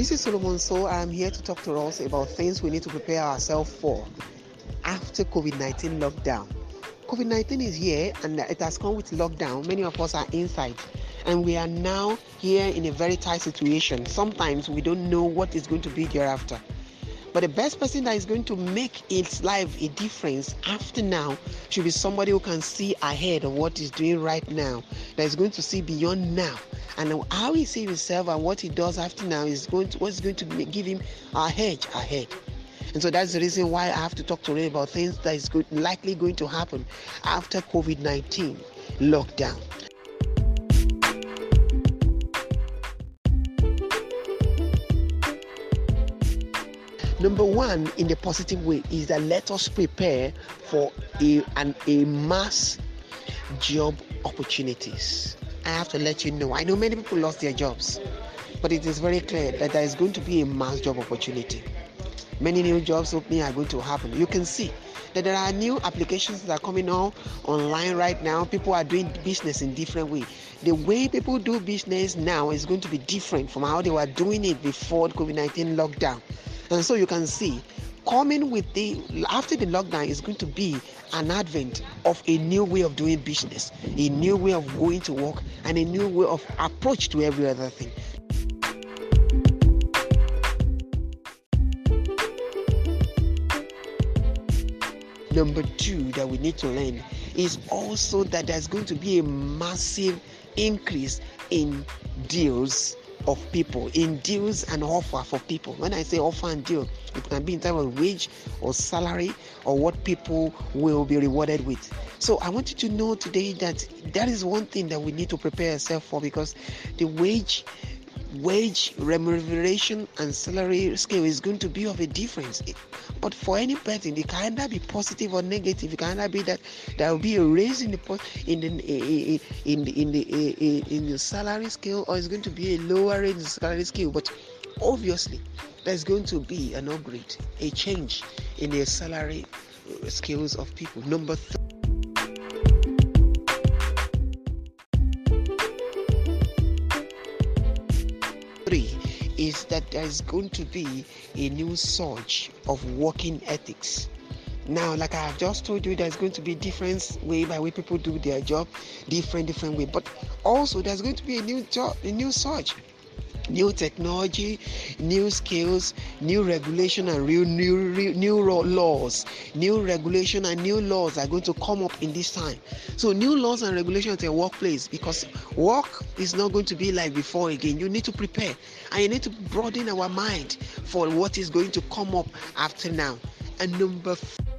This is Solomon So. I'm here to talk to us about things we need to prepare ourselves for after COVID 19 lockdown. COVID 19 is here and it has come with lockdown. Many of us are inside and we are now here in a very tight situation. Sometimes we don't know what is going to be thereafter. But the best person that is going to make its life a difference after now should be somebody who can see ahead of what he's doing right now, that is going to see beyond now. And how he sees himself and what he does after now is going to what's going to give him a hedge ahead. And so that's the reason why I have to talk to Ray about things that is good, likely going to happen after COVID 19 lockdown. Number one, in the positive way, is that let us prepare for a, an, a mass job opportunities. I have to let you know. I know many people lost their jobs, but it is very clear that there is going to be a mass job opportunity. Many new jobs opening are going to happen. You can see that there are new applications that are coming on online right now. People are doing business in different way. The way people do business now is going to be different from how they were doing it before COVID-19 lockdown. And so you can see coming with the after the lockdown is going to be an advent of a new way of doing business, a new way of going to work, and a new way of approach to every other thing. Number two that we need to learn is also that there's going to be a massive increase in deals of people in deals and offer for people. When I say offer and deal, it can be in terms of wage or salary or what people will be rewarded with. So I want you to know today that that is one thing that we need to prepare ourselves for because the wage wage remuneration and salary scale is going to be of a difference. But for any person, it can either be positive or negative. It can either be that there will be a raise in the in the in the in the in the salary scale, or it's going to be a lower in the salary scale. But obviously, there's going to be an upgrade, a change in the salary scales of people. Number three. Three is that there's going to be a new surge of working ethics. Now, like I have just told you, there's going to be different way by way people do their job, different different way. But also, there's going to be a new job, a new surge new technology, new skills, new regulation and real new new laws, new regulation and new laws are going to come up in this time. So new laws and regulations in the workplace because work is not going to be like before again. You need to prepare and you need to broaden our mind for what is going to come up after now. And number. F-